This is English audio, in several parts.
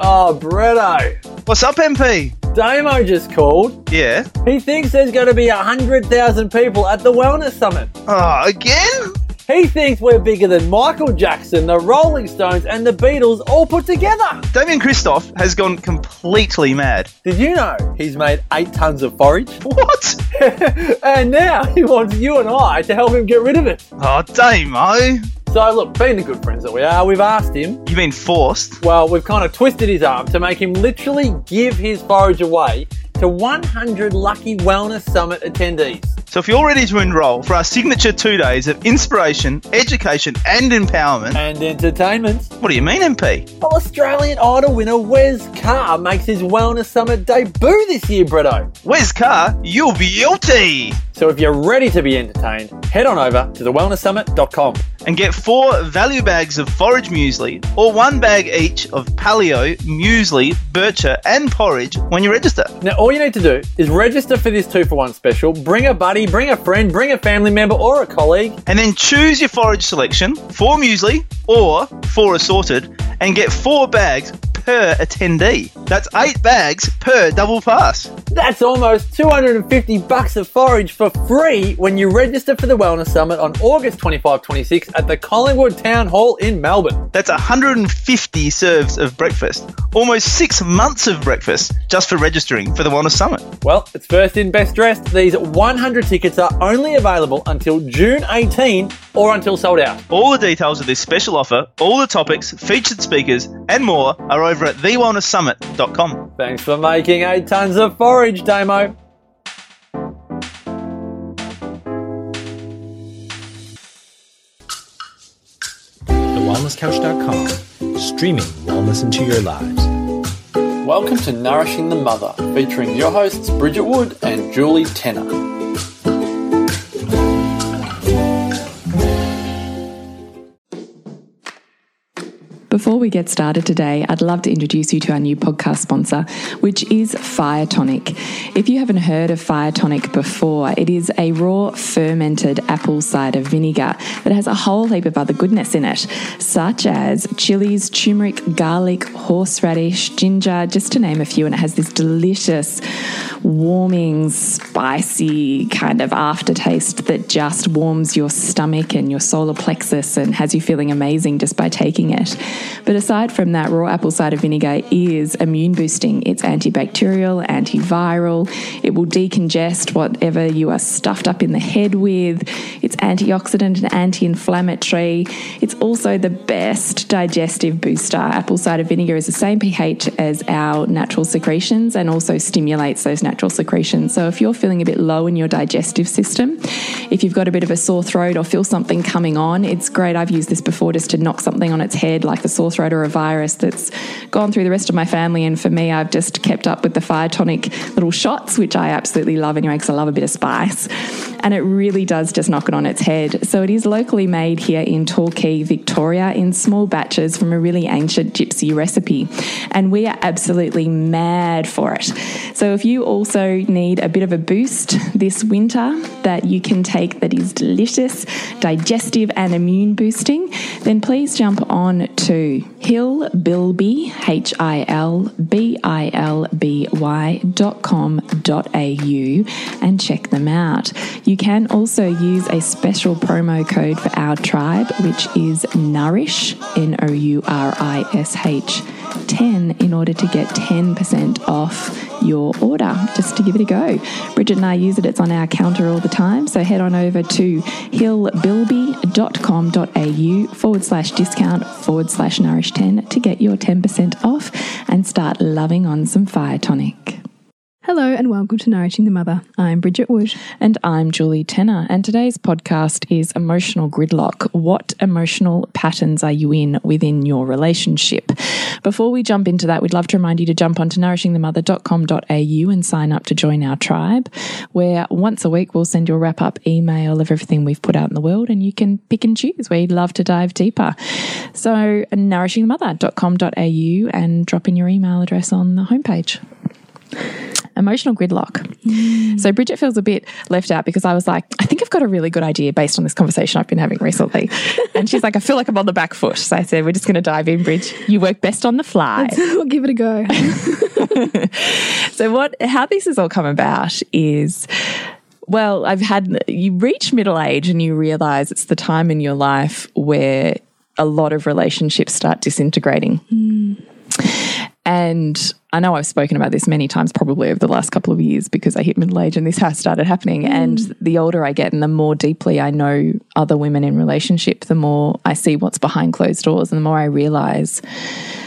Oh, Bretto. What's up, MP? Damo just called. Yeah. He thinks there's going to be 100,000 people at the Wellness Summit. Oh, again? He thinks we're bigger than Michael Jackson, the Rolling Stones, and the Beatles all put together. Damien Kristof has gone completely mad. Did you know he's made eight tons of forage? What? and now he wants you and I to help him get rid of it. Oh, Damo. So, look, being the good friends that we are, we've asked him. You mean forced? Well, we've kind of twisted his arm to make him literally give his forage away to 100 lucky Wellness Summit attendees. So if you're ready to enroll for our signature two days of inspiration, education, and empowerment, And entertainment. what do you mean, MP? Well, Australian Idol winner Wes Carr makes his Wellness Summit debut this year, Bretto. Wes Carr, You'll be guilty. So if you're ready to be entertained, head on over to thewellnesssummit.com. And get four value bags of forage muesli or one bag each of paleo, muesli, bircher, and porridge when you register. Now, all you need to do is register for this two for one special, bring a buddy, bring a friend, bring a family member or a colleague, And then choose your forage selection, four muesli or four assorted, and get four bags per attendee. That's eight bags per double pass. That's almost 250 bucks of forage for free when you register for the Wellness Summit on August 25 26 at the Collingwood Town Hall in Melbourne. That's 150 serves of breakfast, almost six months of breakfast just for registering for the Wellness Summit. Well, it's first in, best dressed. These 100 tickets are only available until June 18 or until sold out. All the details of this special offer, all the topics, featured speakers, and more are over at thewellnesssummit.com. Thanks for making 8 tons of forage, Damo. TheWellnessCouch.com, streaming wellness into your lives. Welcome to Nourishing the Mother, featuring your hosts Bridget Wood and Julie Tenner. Before we get started today, I'd love to introduce you to our new podcast sponsor, which is Fire Tonic. If you haven't heard of Fire Tonic before, it is a raw fermented apple cider vinegar that has a whole heap of other goodness in it, such as chilies, turmeric, garlic, horseradish, ginger, just to name a few. And it has this delicious, warming, spicy kind of aftertaste that just warms your stomach and your solar plexus and has you feeling amazing just by taking it. But aside from that, raw apple cider vinegar is immune boosting. It's antibacterial, antiviral. It will decongest whatever you are stuffed up in the head with. It's antioxidant and anti inflammatory. It's also the best digestive booster. Apple cider vinegar is the same pH as our natural secretions and also stimulates those natural secretions. So if you're feeling a bit low in your digestive system, if you've got a bit of a sore throat or feel something coming on, it's great. I've used this before just to knock something on its head, like a sore throat or a virus that's gone through the rest of my family. And for me, I've just kept up with the fire tonic little shots, which I absolutely love anyway, because I love a bit of spice. And it really does just knock it on its head. So it is locally made here in Torquay, Victoria, in small batches from a really ancient gypsy recipe. And we are absolutely mad for it. So if you also need a bit of a boost this winter that you can take that is delicious, digestive, and immune boosting, then please jump on to Hilbilby, H I L B I L B Y dot com dot au and check them out. You can also use a special promo code for our tribe, which is Nourish, N O U R I S H 10, in order to get 10% off your order, just to give it a go. Bridget and I use it, it's on our counter all the time. So head on over to hilbilby.com.au forward slash discount forward slash nourish 10 to get your 10% off and start loving on some fire tonic. Hello and welcome to Nourishing the Mother. I'm Bridget Wood. And I'm Julie Tenner, and today's podcast is Emotional Gridlock. What emotional patterns are you in within your relationship? Before we jump into that, we'd love to remind you to jump onto nourishingthemother.com.au and sign up to join our tribe, where once a week we'll send you a wrap up email of everything we've put out in the world, and you can pick and choose. We'd love to dive deeper. So, nourishingthemother.com.au and drop in your email address on the homepage. Emotional gridlock. Mm. So Bridget feels a bit left out because I was like, I think I've got a really good idea based on this conversation I've been having recently. and she's like, I feel like I'm on the back foot. So I said, we're just going to dive in, Bridge. You work best on the fly. we'll give it a go. so what how this has all come about is well i've had you reach middle age and you realize it's the time in your life where a lot of relationships start disintegrating mm. and I know I've spoken about this many times, probably over the last couple of years, because I hit middle age and this has started happening. Mm. And the older I get and the more deeply I know other women in relationship, the more I see what's behind closed doors and the more I realize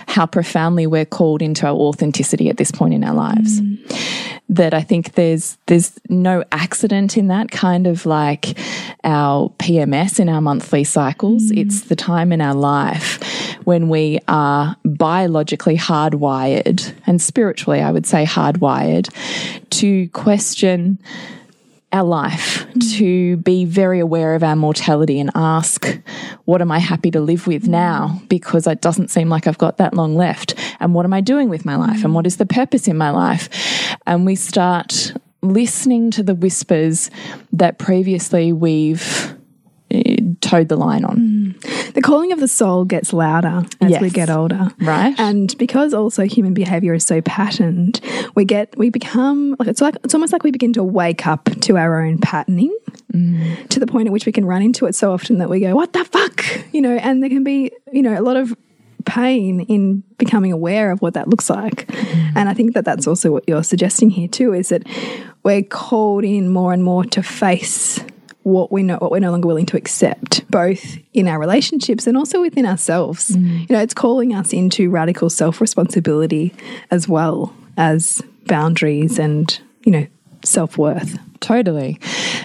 how profoundly we're called into our authenticity at this point in our lives. Mm. That I think there's there's no accident in that kind of like our PMS in our monthly cycles. Mm. It's the time in our life when we are biologically hardwired and spiritually, I would say hardwired to question our life, to be very aware of our mortality and ask, what am I happy to live with now? Because it doesn't seem like I've got that long left. And what am I doing with my life? And what is the purpose in my life? And we start listening to the whispers that previously we've eh, towed the line on. Mm. the calling of the soul gets louder as we get older. Right. And because also human behavior is so patterned, we get we become like it's like it's almost like we begin to wake up to our own patterning mm. to the point at which we can run into it so often that we go, What the fuck? You know, and there can be, you know, a lot of pain in becoming aware of what that looks like. Mm. And I think that that's also what you're suggesting here too is that we're called in more and more to face what we know what we're no longer willing to accept both in our relationships and also within ourselves mm. you know it's calling us into radical self-responsibility as well as boundaries and you know self-worth Totally.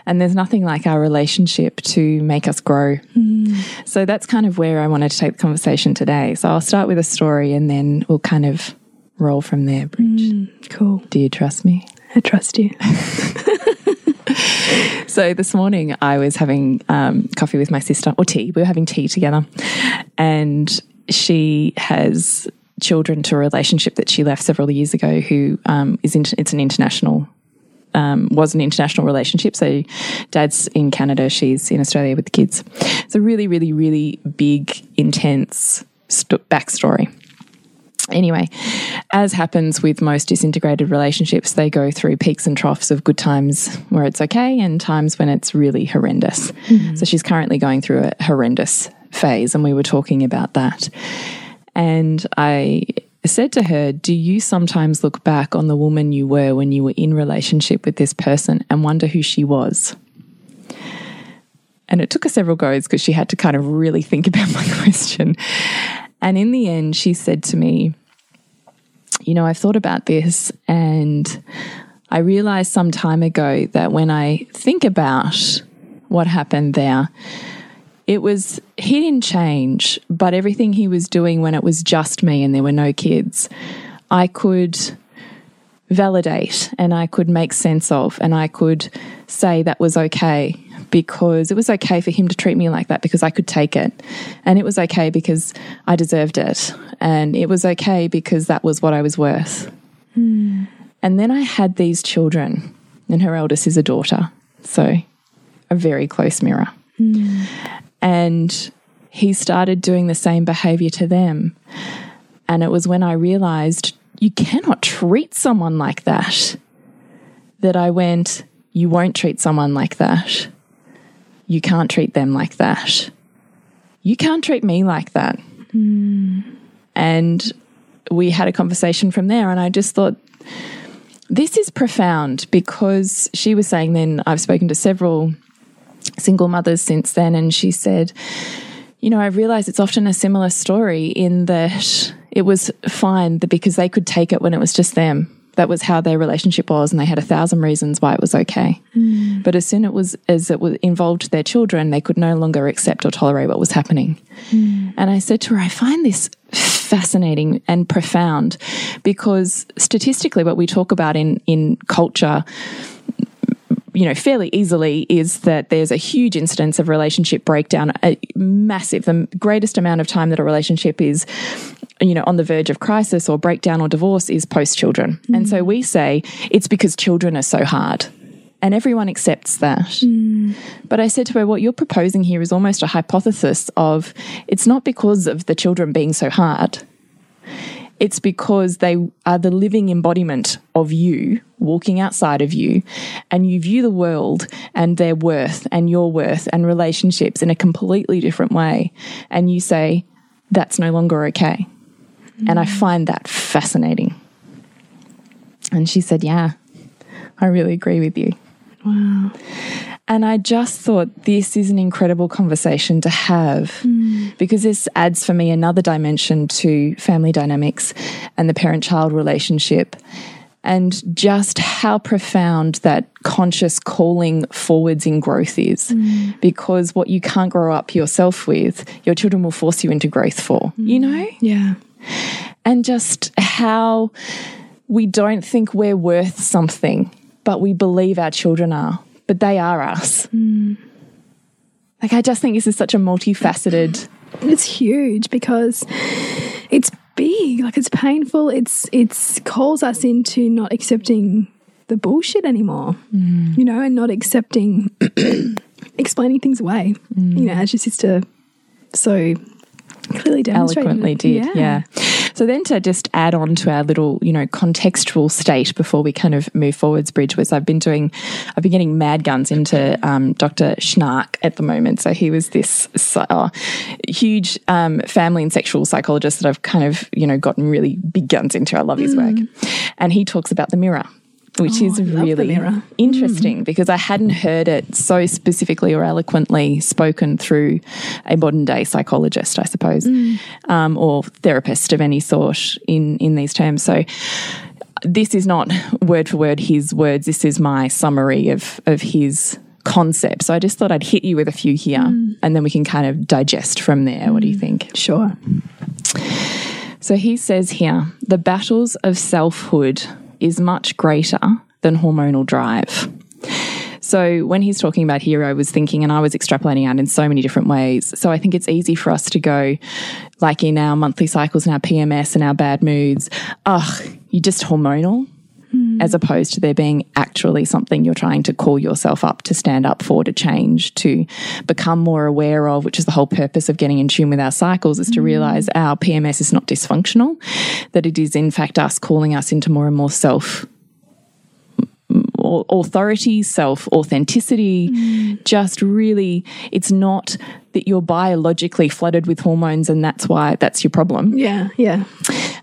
And there's nothing like our relationship to make us grow. Mm. So that's kind of where I wanted to take the conversation today. So I'll start with a story and then we'll kind of roll from there, Bridge. Mm, cool Do you trust me? i trust you So this morning I was having um, coffee with my sister, or tea. We were having tea together. And she has children to a relationship that she left several years ago who um, is inter- it's an international um, was an international relationship. So, dad's in Canada, she's in Australia with the kids. It's a really, really, really big, intense st- backstory. Anyway, as happens with most disintegrated relationships, they go through peaks and troughs of good times where it's okay and times when it's really horrendous. Mm-hmm. So, she's currently going through a horrendous phase, and we were talking about that. And I said to her, Do you sometimes look back on the woman you were when you were in relationship with this person and wonder who she was? And it took her several goes because she had to kind of really think about my question. And in the end, she said to me, You know, I've thought about this and I realized some time ago that when I think about what happened there, it was he didn't change, but everything he was doing when it was just me and there were no kids, I could validate and I could make sense of and I could say that was okay because it was okay for him to treat me like that because I could take it. And it was okay because I deserved it. And it was okay because that was what I was worth. Hmm. And then I had these children, and her eldest is a daughter. So a very close mirror. Hmm. And he started doing the same behavior to them. And it was when I realized you cannot treat someone like that that I went, You won't treat someone like that. You can't treat them like that. You can't treat me like that. And we had a conversation from there. And I just thought, this is profound because she was saying then, I've spoken to several single mothers since then, and she said, you know, I realize it's often a similar story in that it was fine because they could take it when it was just them. That was how their relationship was, and they had a thousand reasons why it was okay. Mm. But as soon it was as it was involved their children, they could no longer accept or tolerate what was happening. Mm. And I said to her, I find this fascinating and profound because statistically, what we talk about in in culture you know fairly easily is that there's a huge incidence of relationship breakdown a massive the greatest amount of time that a relationship is you know, on the verge of crisis or breakdown or divorce is post children. And so we say it's because children are so hard. And everyone accepts that. But I said to her, what you're proposing here is almost a hypothesis of it's not because of the children being so hard. It's because they are the living embodiment of you walking outside of you, and you view the world and their worth and your worth and relationships in a completely different way. And you say, that's no longer okay. And I find that fascinating. And she said, Yeah, I really agree with you. Wow. And I just thought this is an incredible conversation to have hmm. because this adds for me another dimension to family dynamics and the parent child relationship and just how profound that conscious calling forwards in growth is. Hmm. Because what you can't grow up yourself with, your children will force you into growth for, you hmm. know? Yeah. And just how we don't think we're worth something, but we believe our children are, but they are us. Mm. Like, I just think this is such a multifaceted. It's huge because it's big. Like it's painful. It's it's calls us into not accepting the bullshit anymore. Mm. You know, and not accepting explaining things away. Mm. You know, as your sister so clearly demonstrated. eloquently did. Yeah. So then to just add on to our little, you know, contextual state before we kind of move forwards, Bridge, was I've been doing, I've been getting mad guns into um, Dr. Schnarch at the moment. So he was this uh, huge um, family and sexual psychologist that I've kind of, you know, gotten really big guns into. I love his work. And he talks about the mirror. Which is oh, I love the really mirror. Mm. interesting because I hadn't heard it so specifically or eloquently spoken through a modern day psychologist, I suppose, mm. um, or therapist of any sort in in these terms. So this is not word for word his words. This is my summary of of his concept. So I just thought I'd hit you with a few here, mm. and then we can kind of digest from there. What do you think? Sure. So he says here the battles of selfhood is much greater than hormonal drive. So when he's talking about here, I was thinking, and I was extrapolating out in so many different ways. So I think it's easy for us to go, like in our monthly cycles and our PMS and our bad moods, ugh, you're just hormonal, as mm. opposed to there being actually something you're trying to call yourself up to stand up for, to change, to become more aware of, which is the whole purpose of getting in tune with our cycles, is to mm. realize our PMS is not dysfunctional, that it is in fact us calling us into more and more self authority, self authenticity, mm. just really, it's not that you're biologically flooded with hormones and that's why that's your problem. Yeah, yeah.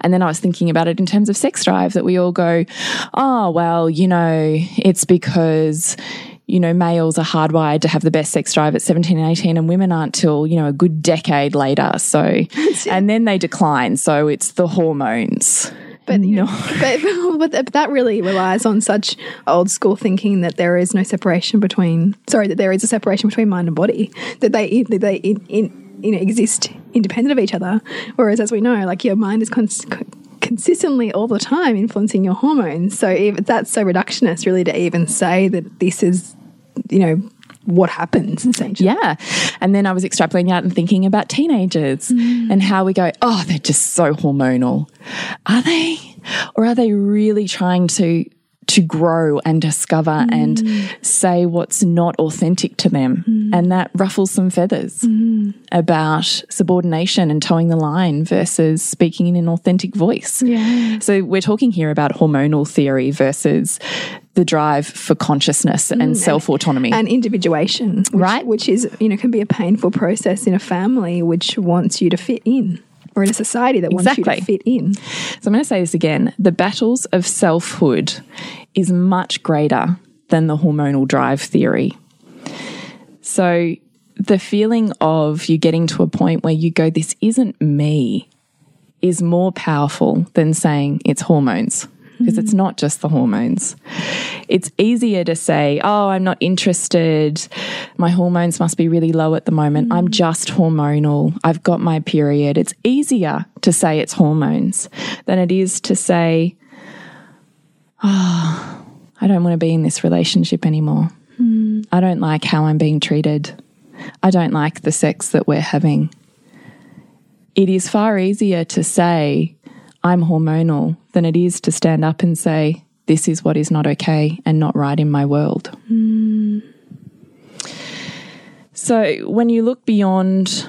And then I was thinking about it in terms of sex drive that we all go, oh, well, you know, it's because. You know, males are hardwired to have the best sex drive at 17 and 18, and women aren't till, you know, a good decade later. So, and then they decline. So it's the hormones. But you know, but, but that really relies on such old school thinking that there is no separation between. Sorry, that there is a separation between mind and body. That they that they in, in, you know exist independent of each other. Whereas, as we know, like your mind is cons- consistently all the time influencing your hormones. So if that's so reductionist, really, to even say that this is, you know, what happens essentially. Yeah. And then I was extrapolating out and thinking about teenagers mm. and how we go, oh, they're just so hormonal. Are they? Or are they really trying to to grow and discover and mm. say what's not authentic to them? Mm. And that ruffles some feathers mm. about subordination and towing the line versus speaking in an authentic voice. Yeah. So we're talking here about hormonal theory versus the drive for consciousness and self autonomy. and individuation, which, Right. Which is you know can be a painful process in a family which wants you to fit in, or in a society that wants you to fit in. So I'm going to say this again. The battles of selfhood is much greater than the hormonal drive theory. So the feeling of you getting to a point where you go, this isn't me, is more powerful than saying it's hormones. Because it's mm-hmm. not just the hormones. It's easier to say, Oh, I'm not interested. My hormones must be really low at the moment. I'm mm. just hormonal. I've got my period. It's easier to say it's hormones than it is to say, Oh, I don't want to be in this relationship anymore. Mm. I don't like how I'm being treated. I don't like the sex that we're having. it is far easier to say, I'm hormonal, than it is to stand up and say, this is what is not okay and not right in my world. So, when you look beyond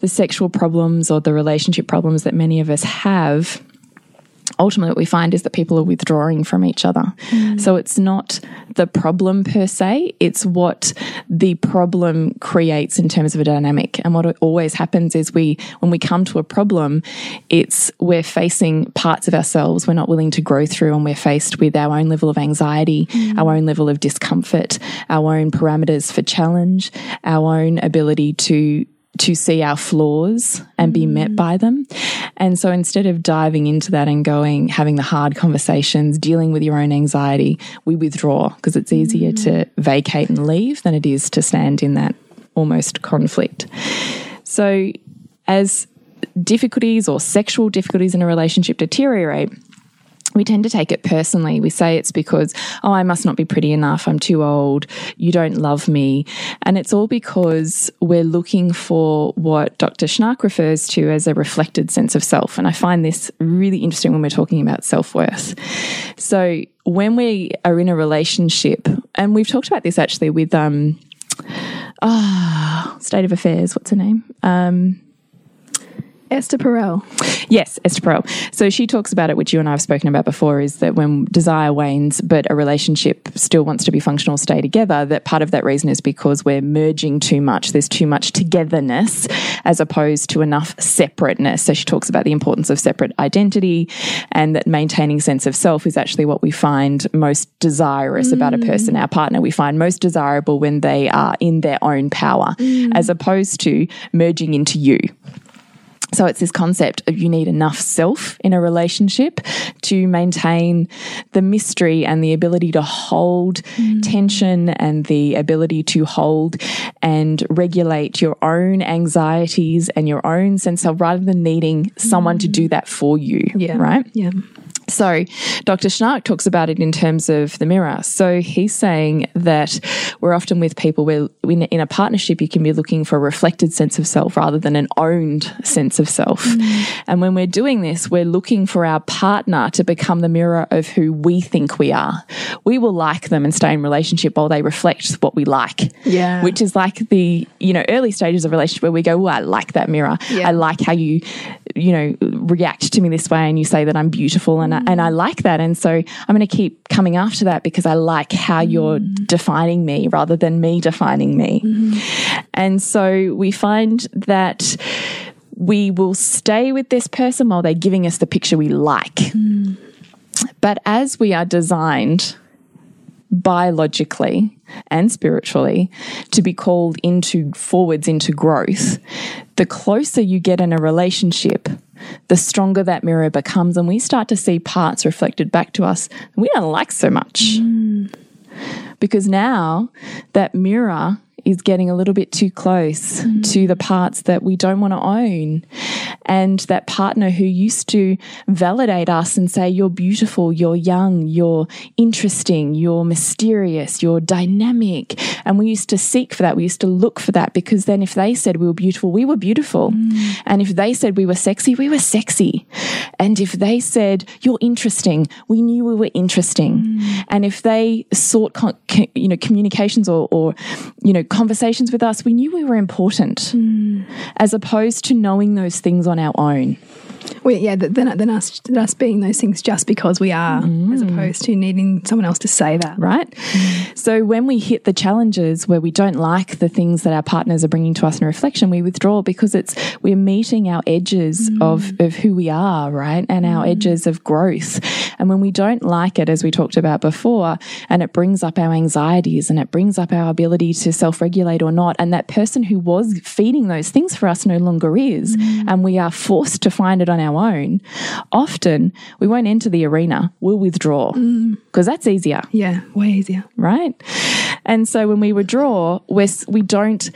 the sexual problems or the relationship problems that many of us have, ultimately what we find is that people are withdrawing from each other. Mm. So it's not the problem per se, it's what the problem creates in terms of a dynamic. And what always happens is we when we come to a problem, it's we're facing parts of ourselves we're not willing to grow through and we're faced with our own level of anxiety, mm. our own level of discomfort, our own parameters for challenge, our own ability to to see our flaws and be met mm. by them. And so instead of diving into that and going, having the hard conversations, dealing with your own anxiety, we withdraw because it's easier to mm. vacate and leave than it is to stand in that almost conflict. So as difficulties or sexual difficulties in a relationship deteriorate, we tend to take it personally. We say it's because, oh, I must not be pretty enough. I'm too old. You don't love me. And it's all because we're looking for what Dr. Schnarch refers to as a reflected sense of self. And I find this really interesting when we're talking about self worth. So when we are in a relationship, and we've talked about this actually with, um, ah, State of Affairs, what's her name? Um, Esther Perel. Yes, Esther Perel. So she talks about it, which you and I have spoken about before, is that when desire wanes, but a relationship still wants to be functional, stay together, that part of that reason is because we're merging too much. There's too much togetherness as opposed to enough separateness. So she talks about the importance of separate identity and that maintaining sense of self is actually what we find most desirous about a mm. person, our partner. We find most desirable when they are in their own power mm. as opposed to merging into you. So it's this concept of you need enough self in a relationship to maintain the mystery and the ability to hold mm. tension and the ability to hold and regulate your own anxieties and your own sense of rather than needing someone to do mm. that for you. Yeah. Right. Yeah. So, Dr. Schnarch talks about it in terms of the mirror. So, he's saying that we're often with people where in, in a partnership, you can be looking for a reflected sense of self rather than an owned sense of self. Mm. And when we're doing this, we're looking for our partner to become the mirror of who we think we are. We will like them and stay in relationship while they reflect what we like. Yeah. Which is like the, you know, early stages of relationship where we go, oh, I like that mirror. Yeah. I like how you, you know, react to me this way and you say that I'm beautiful and I, and I like that. And so I'm going to keep coming after that because I like how mm-hmm. you're defining me rather than me defining me. Mm-hmm. And so we find that we will stay with this person while they're giving us the picture we like. Mm. But as we are designed biologically and spiritually to be called into forwards into growth, the closer you get in a relationship, the stronger that mirror becomes, and we start to see parts reflected back to us we don't like so much. Mm. Because now that mirror is getting a little bit too close mm. to the parts that we don't want to own. And that partner who used to validate us and say, You're beautiful, you're young, you're interesting, you're mysterious, you're dynamic. And we used to seek for that. We used to look for that because then if they said we were beautiful, we were beautiful. Mm. And if they said we were sexy, we were sexy. And if they said, You're interesting, we knew we were interesting. Mm. And if they sought, con- you know, communications or, or, you know, conversations with us, we knew we were important, hmm. as opposed to knowing those things on our own. Well, yeah, th- then, us, us being those things just because we are, as mm. opposed to needing someone else to say that. right? Mm. So when we hit the challenges where we don't like the things that our partners are bringing to us in reflection, we withdraw because it's we're meeting our edges mm. of of who we are, right? And our edges of growth. And when we don't like it, as we talked about before, and it brings up our anxieties and it brings up our ability to self-regulate or not, and that person who was feeding those things for us no longer is, and we are forced to find it on our own, often we won't enter the arena. We'll withdraw mm. because that's easier Yeah, way easier. right? And so when we withdraw, we're, we don't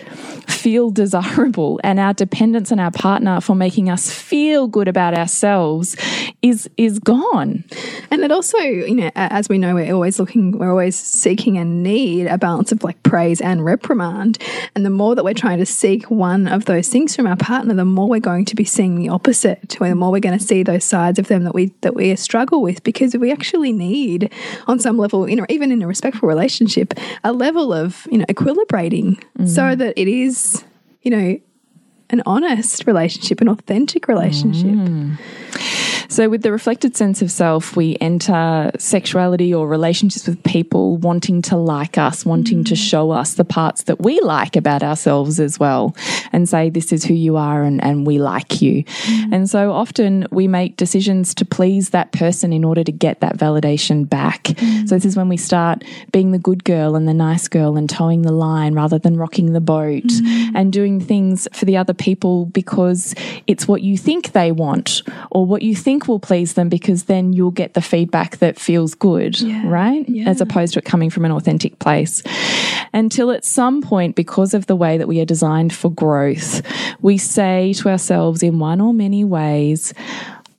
feel desirable, and our dependence on our partner for making us feel good about ourselves is is gone. And it also, you know, as we know, we're always looking, we're always seeking and need a balance of like praise and reprimand. And the more that we're trying to seek one of those things from our partner, the more we're going to be seeing the opposite. The more we're going to see those sides of them that we that we struggle with, because we actually need, on some level, you know, even in a respectful relationship, a level of you know equilibrating, mm. so that it is, you know. An honest relationship, an authentic relationship. Mm. So, with the reflected sense of self, we enter sexuality or relationships with people wanting to like us, wanting to mm. show us the parts that we like about ourselves as well, and say, This is who you are, and, and we like you. Mm. And so often we make decisions to please that person in order to get that validation back. Mm. So, this is when we start being the good girl and the nice girl and towing the line rather than rocking the boat and doing things for the other people because it's what you think they want or what you think will please them because then you'll get the feedback that feels good, right? As opposed to it coming from an authentic place. Until at some point, because of the way that we are designed for growth, we say to ourselves in one or many ways,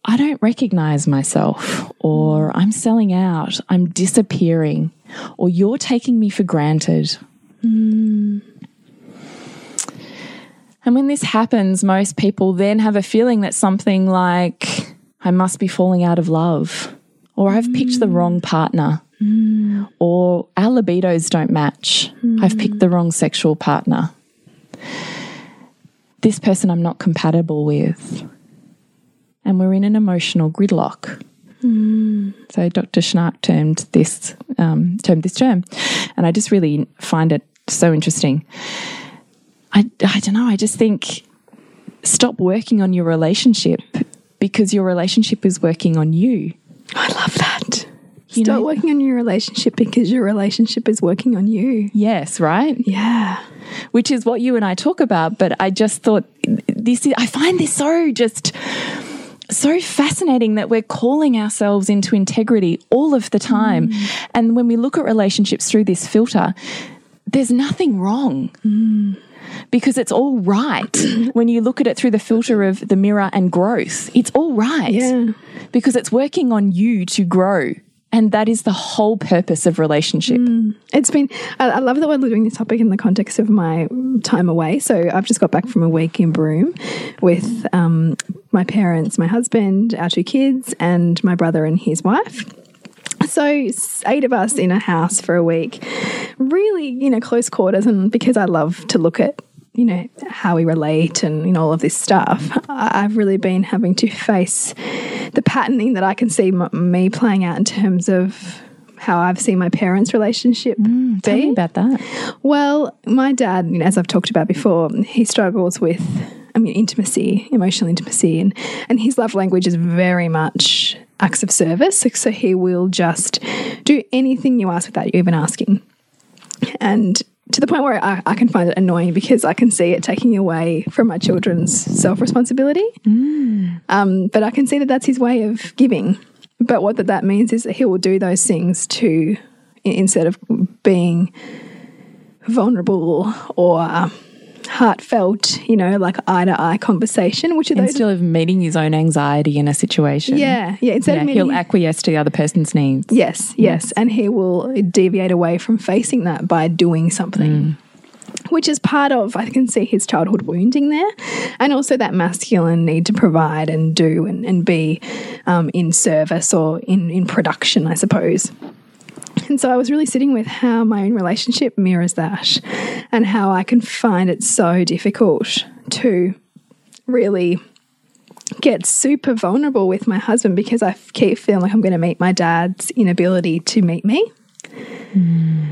I don't recognize myself, or mm. I'm selling out, I'm disappearing, or you're taking me for granted. Mm. And when this happens, most people then have a feeling that something like, I must be falling out of love, or I've picked the wrong partner, or our libidos don't match. I've picked the wrong sexual partner. This person I'm not compatible with. And we're in an emotional gridlock. So Dr. Schnarch termed this um, termed this term, and I just really find it so interesting. I I don't know. I just think stop working on your relationship because your relationship is working on you. I love that. You Start know- working on your relationship because your relationship is working on you. Yes, right. Yeah. Which is what you and I talk about. But I just thought this. Is, I find this so just so fascinating that we're calling ourselves into integrity all of the time, mm. and when we look at relationships through this filter, there's nothing wrong. Mm. Because it's all right when you look at it through the filter of the mirror and growth. It's all right. Yeah. Because it's working on you to grow. And that is the whole purpose of relationship. It's been, I, I love that we're doing this topic in the context of my time away. So I've just got back from a week in Broome with um, my parents, my husband, our two kids, and my brother and his wife. So eight of us in a house for a week, really, you know, close quarters. And because I love to look at, you know, how we relate and you know all of this stuff, I've really been having to face the patterning that I can see m me playing out in terms of how I've seen my parents' relationship mm, Tell me about that. Well, my dad, you know, as I've talked about before, he struggles with, I mean, intimacy, emotional intimacy, and and his love language is very much acts of service. So, so he will just do anything you ask without you even asking, and to the point where I, I can find it annoying because I can see it taking away from my children's self responsibility. Um, but I can see that that's his way of giving. But what that, that means is that he will do those things to instead of being vulnerable or heartfelt, you know, like eye to eye conversation, which are those. Instead of meeting his own anxiety in a situation. yeah, yeah. Instead Yeah, of he'll acquiesce to the other person's needs. yes, yes, and he will deviate away from facing that by doing something. Which is part of, I can see his childhood wounding there, and also that masculine need to provide and do and, and be um, in service or in, in production, I suppose. And so I was really sitting with how my own relationship mirrors that and how I can find it so difficult to really get super vulnerable with my husband because I keep feeling like I'm going to meet my dad's inability to meet me. Hmm.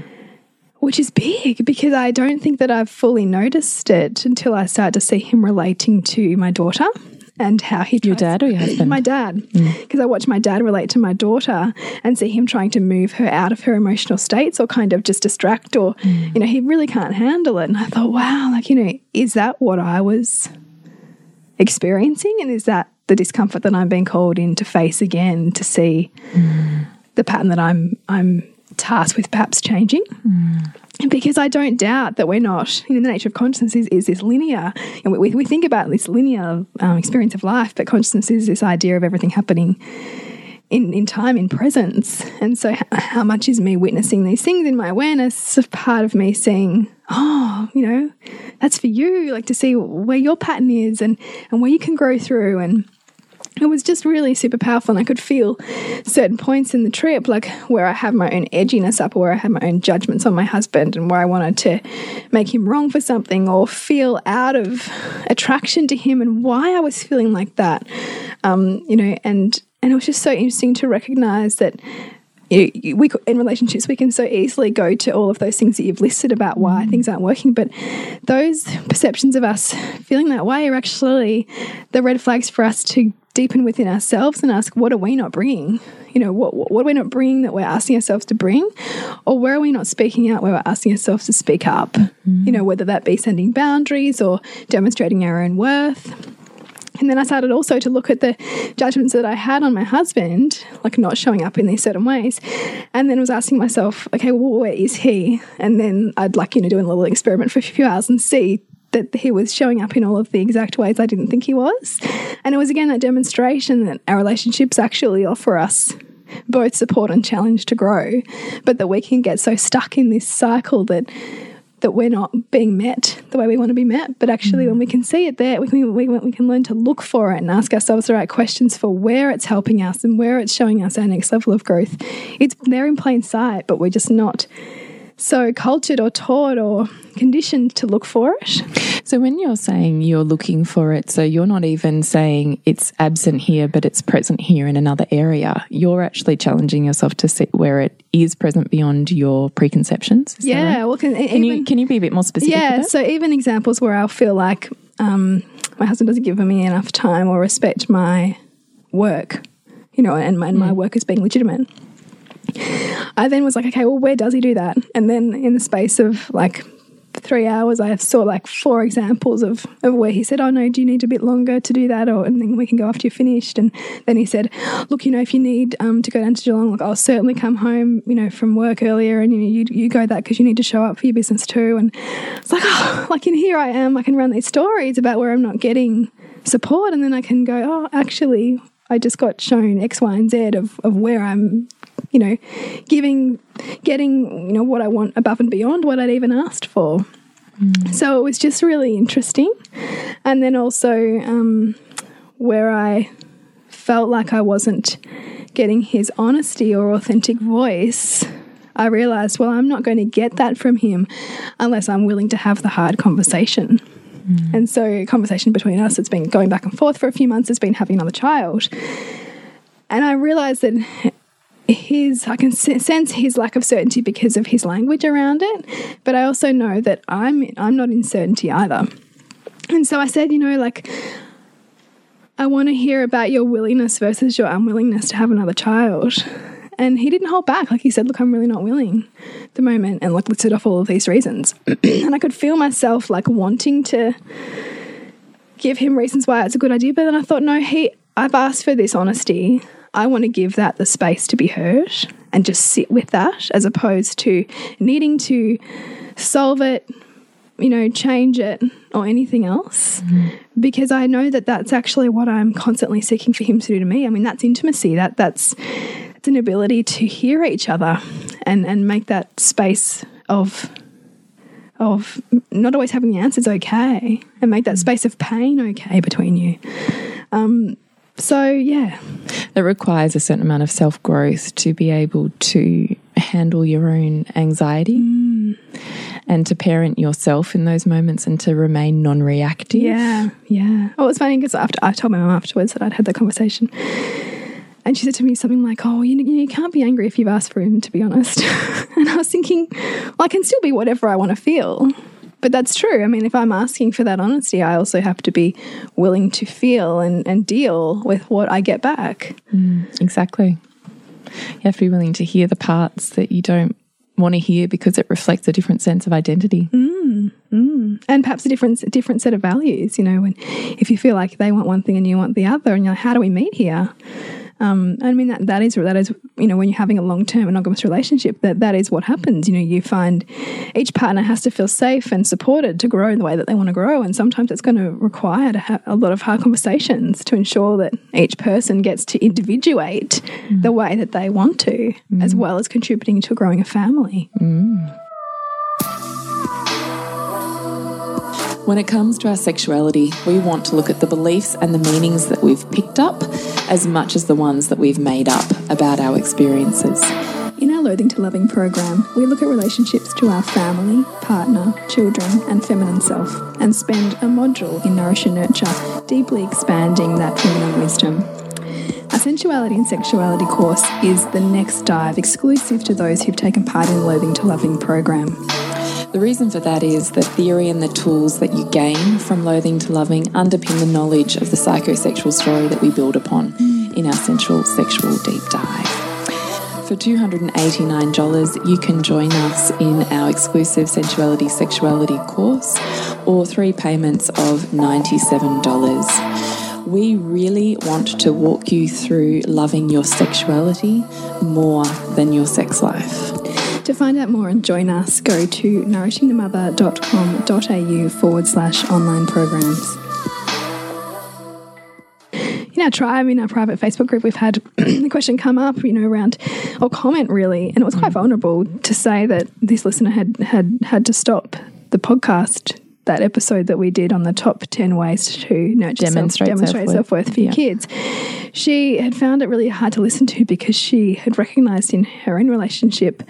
Which is big because I don't think that I've fully noticed it until I start to see him relating to my daughter and how he Your dad or your husband? my dad. Mm. Because I watch my dad relate to my daughter and see him trying to move her out of her emotional states or kind of just distract or mm. you know he really can't handle it. And I thought wow like you know is that what I was experiencing? And is that the discomfort that I'm being called in to face again to see mm. the pattern that I'm I'm tasked with perhaps changing because I don't doubt that we're not, you know, the nature of consciousness is, is this linear. And we, we think about this linear um, experience of life, but consciousness is this idea of everything happening in, in time, in presence. And so, how much is me witnessing these things in my awareness of part of me seeing, oh, you know, that's for you, like to see where your pattern is and, and where you can grow through. And it was just really super powerful. And I could feel certain points in the trip, like where I have my own edginess up, or where I have my own judgments on my husband, and where I wanted to make him wrong for something or feel out of attraction to him, and why I was feeling like that. Um, you know, and and it was just so interesting to recognize that you, we in relationships we can so easily go to all of those things that you've listed about why things aren't working but those perceptions of us feeling that way are actually the red flags for us to deepen within ourselves and ask what are we not bringing? You know what what are we not bringing that we're asking ourselves to bring? Or where are we not speaking out where we're asking ourselves to speak up? Mm-hmm. You know whether that be sending boundaries or demonstrating our own worth. And then I started also to look at the judgments that I had on my husband, like not showing up in these certain ways. And then was asking myself, okay, well, where is he? And then I'd like, you know, do a little experiment for a few hours and see that he was showing up in all of the exact ways I didn't think he was. And it was again that demonstration that our relationships actually offer us both support and challenge to grow, but that we can get so stuck in this cycle that that we're not being met the way we want to be met. But actually, when we mm. can see it there, we can, we, we can learn to look for it and ask ourselves the right questions for where it's helping us and where it's showing us our next level of growth. It's there in plain sight, but we're just not so cultured or taught or conditioned to look for it. So when you're saying you're looking for it, so you're not even saying it's absent here, but it's present here in another area. You're actually challenging yourself to see where it is present beyond your preconceptions. Yeah, right? well, can, Can even, you can you be a bit more specific? yeah. So even examples where I'll feel like um, my husband doesn't give me enough time or respect my work, you know, and my, and my work is being legitimate. I then was like, okay, well, where does he do that? And then in the space of like three hours, I saw like four examples of, of where he said, oh no, do you need a bit longer to do that? Or and then we can go after you're finished. And then he said, look, you know, if you need um, to go down to Geelong, look, I'll certainly come home, you know, from work earlier, and you know, you, you go that because you need to show up for your business too. And it's like, oh, like in here I am, I can run these stories about where I'm not getting support, and then I can go, oh, actually, I just got shown X, Y, and Z of, of where I'm, you know, giving, getting, you know, what I want above and beyond what I'd even asked for. So it was just really interesting. And then also um, where I felt like I wasn't getting his honesty or authentic voice, I realized, well, I'm not going to get that from him unless I'm willing to have the hard conversation. And so, conversation between us, it's been going back and forth for a few months, it's been having another child. And I realized that his, I can sense his lack of certainty because of his language around it. But I also know that I'm, I'm not in certainty either. And so I said, you know, like, I want to hear about your willingness versus your unwillingness to have another child. And he didn't hold back. Like he said, look, I'm really not willing at the moment. And like listed off all of these reasons. and I could feel myself like wanting to give him reasons why it's a good idea. But then I thought, no, he, I've asked for this honesty. I want to give that the space to be heard and just sit with that as opposed to needing to solve it, you know, change it or anything else. Because I know that that's actually what I'm constantly seeking for him to do to me. I mean, that's intimacy. That that's it's an ability to hear each other and and make that space of of not always having the answers okay and make that space of pain okay between you. Um, so yeah, It requires a certain amount of self growth to be able to handle your own anxiety mm. and to parent yourself in those moments and to remain non reactive. yeah, yeah. Oh, it was funny because after I told my mum afterwards that I'd had that conversation, and she said to me something like, "Oh, you, you can't be angry if you've asked for him, to be honest." and I was thinking, well, I can still be whatever I want to feel. But that's true. I mean, if I'm asking for that honesty, I also have to be willing to feel and, and deal with what I get back. Mm, exactly. You have to be willing to hear the parts that you don't want to hear because it reflects a different sense of identity. Mm, mm. and perhaps a different different set of values. You know, when if you feel like they want one thing and you want the other, and you're like, how do we meet here? Um, I mean that that is that is you know when you're having a long term monogamous relationship that that is what happens. You know you find each partner has to feel safe and supported to grow in the way that they want to grow, and sometimes it's going to require to have a lot of hard conversations to ensure that each person gets to individuate mm. the way that they want to, as mm. well as contributing to growing a family. Mm. When it comes to our sexuality, we want to look at the beliefs and the meanings that we've picked up as much as the ones that we've made up about our experiences. In our Loathing to Loving program, we look at relationships to our family, partner, children, and feminine self, and spend a module in Nourish and Nurture, deeply expanding that feminine wisdom. Our sensuality and sexuality course is the next dive exclusive to those who've taken part in the Loathing to Loving program. The reason for that is the theory and the tools that you gain from loathing to loving underpin the knowledge of the psychosexual story that we build upon in our sensual sexual deep dive. For $289, you can join us in our exclusive sensuality sexuality course or three payments of $97. We really want to walk you through loving your sexuality more than your sex life. To find out more and join us, go to nourishingthemother.com.au forward slash online programs. In our tribe, in our private Facebook group, we've had the question come up, you know, around or comment really, and it was quite mm. vulnerable to say that this listener had had had to stop the podcast. That episode that we did on the top 10 ways to nurture Demonstrate self, demonstrate self-worth. for your Yeah. kids. She had found it really hard to listen to because she had recognized in her own relationship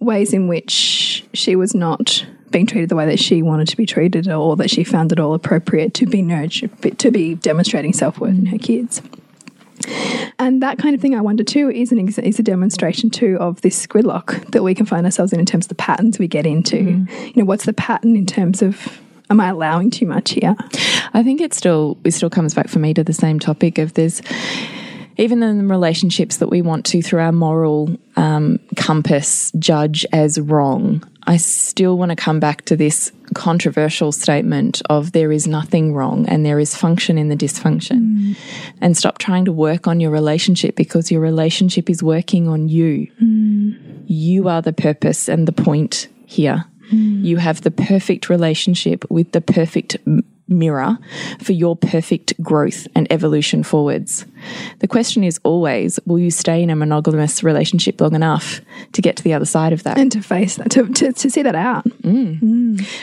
ways in which she was not being treated the way that she wanted to be treated or that she found it all appropriate to be nurtured, to be demonstrating self worth in her kids. And that kind of thing, I wonder too, is an ex- is a demonstration too of this gridlock that we can find ourselves in in terms of the patterns we get into. Mm-hmm. You know, what's the pattern in terms of am I allowing too much here? I think it still it still comes back for me to the same topic of there's even in the relationships that we want to through our moral um, compass judge as wrong. I still want to come back to this controversial statement of there is nothing wrong and there is function in the dysfunction. Mm. And stop trying to work on your relationship because your relationship is working on you. Mm. You are the purpose and the point here. Mm. You have the perfect relationship with the perfect mirror for your perfect growth and evolution forwards. The question is always will you stay in a monogamous relationship long enough to get to the other side of that? And to face that, to, to, to see that out.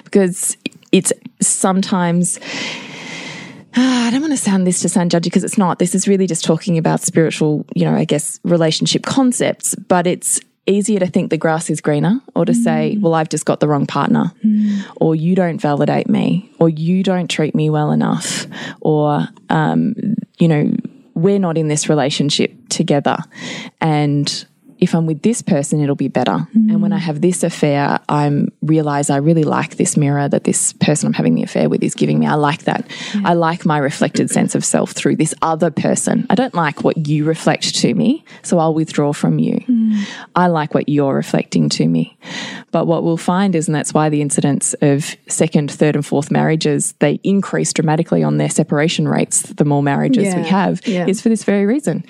because it's sometimes Ah, I don't want to sound this to sound judgy because it's not. This is really just talking about spiritual, you know, I guess relationship concepts, but it's easier to think the grass is greener or to say, well, I've just got the wrong partner or you don't validate me or you don't treat me well enough or, um, you know, we're not in this relationship together. And if I'm with this person, it'll be better. And when I have this affair, I'm realize I really like this mirror that this person I'm having the affair with is giving me. I like that. I like my reflected sense of self through this other person. I don't like what you reflect to me, so I'll withdraw from you. Mm. I like what you're reflecting to me. But what we'll find is, and that's why the incidence of second, third, and fourth marriages they increase dramatically on their separation rates. The more marriages we have, Yeah. is for this very reason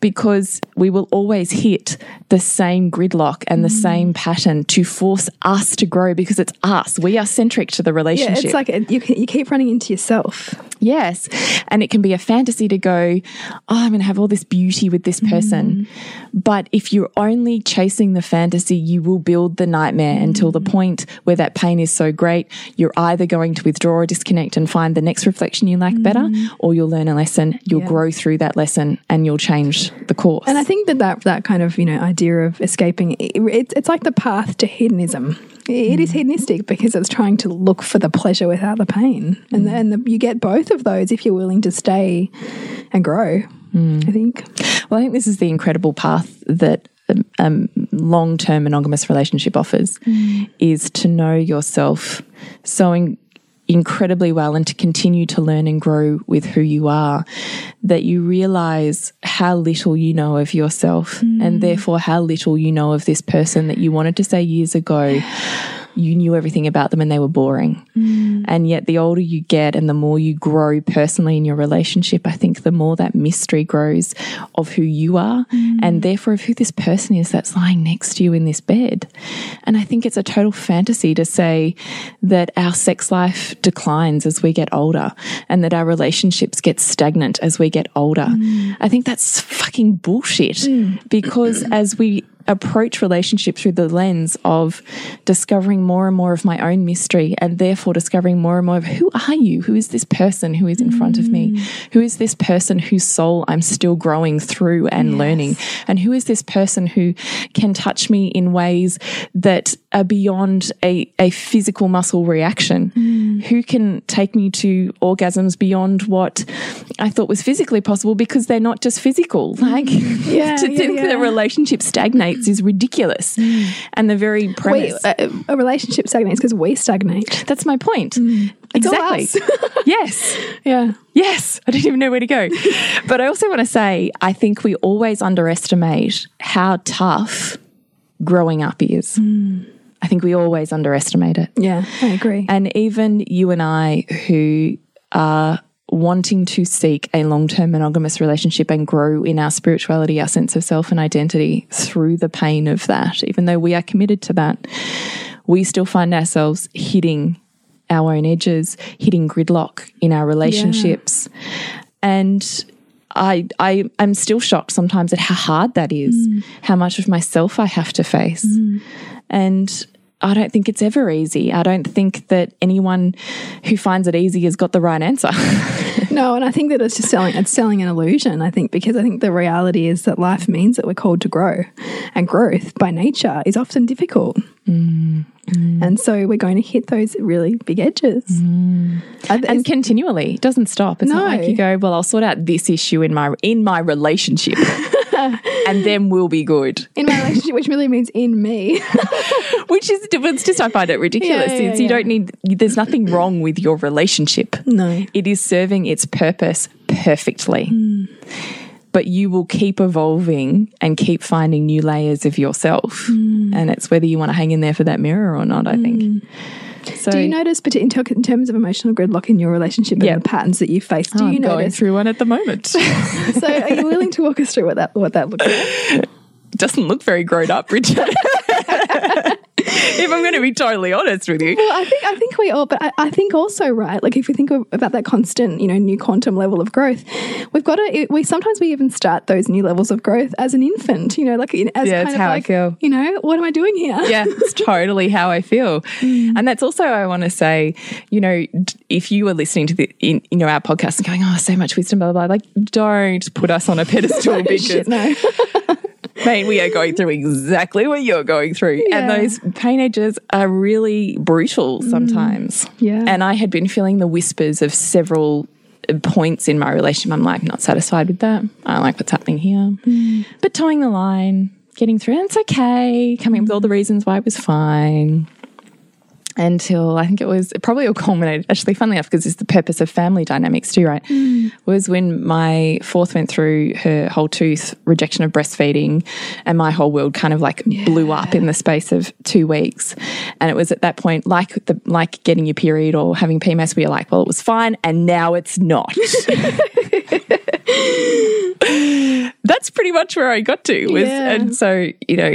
because we will always hit the same gridlock and the mm. same pattern to force us to grow because it's us. We are centric to the relationship. Yeah, it's like a, you, you keep running into yourself. Yes. And it can be a fantasy to go, oh, I'm going to have all this beauty with this person. Mm. But if you're only chasing the fantasy, you will build the nightmare until the mm. point where that pain is so great, you're either going to withdraw or disconnect and find the next reflection you like better, or you'll learn a lesson, you'll Yeah. grow through that lesson, and you'll change the course. And I think that that, that kind of you know idea of escaping it, it's it's like the path to hedonism. It is mm. hedonistic because it's trying to look for the pleasure without the pain, and then mm. the, you get both of those if you're willing to stay and grow. Mm. I think. Well, I think this is the incredible path that a um, um long term monogamous relationship offers is to know yourself so in- incredibly well and to continue to learn and grow with who you are that you realize how little you know of yourself and mm. therefore how little you know of this person that you wanted to say years ago you knew everything about them and they were boring. Mm. And yet, the older you get and the more you grow personally in your relationship, I think the more that mystery grows of who you are mm. and therefore of who this person is that's lying next to you in this bed. And I think it's a total fantasy to say that our sex life declines as we get older and that our relationships get stagnant as we get older. Mm. I think that's fucking bullshit because as we approach relationship through the lens of discovering more and more of my own mystery and therefore discovering more and more of who are you? Who is this person who is in front of me? Mm. Who is this person whose soul I'm still growing through and learning? And who is this person who can touch me in ways that are beyond a, a physical muscle reaction? Mm. Who can take me to orgasms beyond what I thought was physically possible because they're not just physical? Like, mm. Yeah, to yeah, think that a yeah. relationship stagnates is ridiculous. Mm. And the very premise. a, a relationship stagnates because we stagnate. that's my point. Mm. All Exactly. yes. Yeah. Yes. I didn't even know where to go. but I also want to say, I think we always underestimate how tough growing up is. Mm. I think we always underestimate it. Yeah, I agree. And even you and I, who are wanting to seek a long term monogamous relationship and grow in our spirituality, our sense of self and identity through the pain of that, even though we are committed to that, we still find ourselves hitting our own edges, hitting gridlock in our relationships. And I, I am still shocked sometimes at how hard that is, mm. how much of myself I have to face. Mm. And I don't think it's ever easy. I don't think that anyone who finds it easy has got the right answer. No, and I think that it's just selling it's selling an illusion, I think, because I think the reality is that life means that we're called to grow. And growth by nature is often difficult. And so we're going to hit those really big edges. Uh, and continually, it doesn't stop. It's not like you go, well, I'll sort out this issue in my in my relationship, and then we'll be good. in my relationship, which really means in me. Which is it's just I find it ridiculous. Yeah, yeah, It's- you don't need. There's nothing wrong with your relationship. no. It is serving its purpose perfectly. Hmm. But you will keep evolving and keep finding new layers of yourself. Hmm. And it's whether you want to hang in there for that mirror or not, I think. Hmm. So Do you notice, but in, ter- in terms of emotional gridlock in your relationship Yeah. and the patterns that you face, do Oh, you I'm going notice? through one at the moment. so, are you willing to walk us through what that what that looks like? Doesn't look very grown up, Richard. if I'm going to be totally honest with you. Well, I think I think we all, but I, I think also right. Like if we think of, about that constant, you know, new quantum level of growth, we've got to. We sometimes we even start those new levels of growth as an infant. You know, like in, as Yeah, kind of how I like, feel. You know, what am I doing here? yeah, it's totally how I feel. Mm. And that's also I want to say, you know, if you are listening to the in, you know our podcast and going, oh, so much wisdom, blah blah blah, like don't put us on a pedestal because Shit, no. Mate, we are going through exactly what you're going through, and those pain edges are really brutal mm. sometimes. Yeah. and I had been feeling the whispers of several points in my relationship. I'm like, not satisfied with that. I don't like what's happening here, mm. but toeing the line, getting through, and it's okay. Coming up with all the reasons why it was fine. Until I think it was it probably all culminated, actually, funnily enough, because it's the purpose of family dynamics too, right? Mm. Was when my fourth went through her whole tooth rejection of breastfeeding, and my whole world kind of like blew up in the space of two weeks. And it was at that point, like the like getting your period or having PMS, where you're like, well, it was fine, and now it's not. That's pretty much where I got to. Was Yeah. and so you know.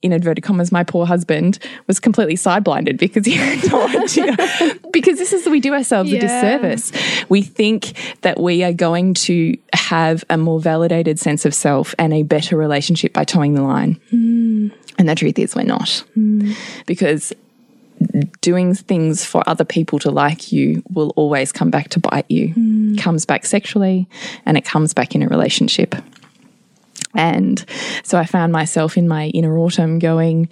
In inverted commas, my poor husband was completely side blinded because he had no idea. because this is we do ourselves a disservice. We think that we are going to have a more validated sense of self and a better relationship by toeing the line. And the truth is, we're not. Because doing things for other people to like you will always come back to bite you. Comes back sexually and it comes back in a relationship. And so I found myself in my inner autumn going,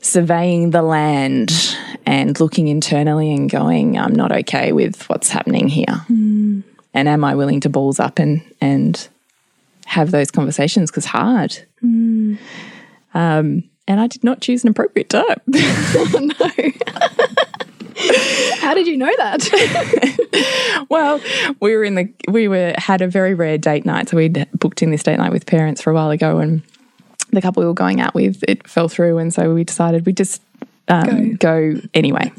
surveying the land and looking internally and going, I'm not okay with what's happening here. And am I willing to balls up and, and have those conversations? Because hard. Um, and I did not choose an appropriate time. How did you know that? well, we were in the we were had a very rare date night, so we'd booked in this date night with parents for a while ago, and the couple we were going out with it fell through, and so we decided we just um, go. anyway.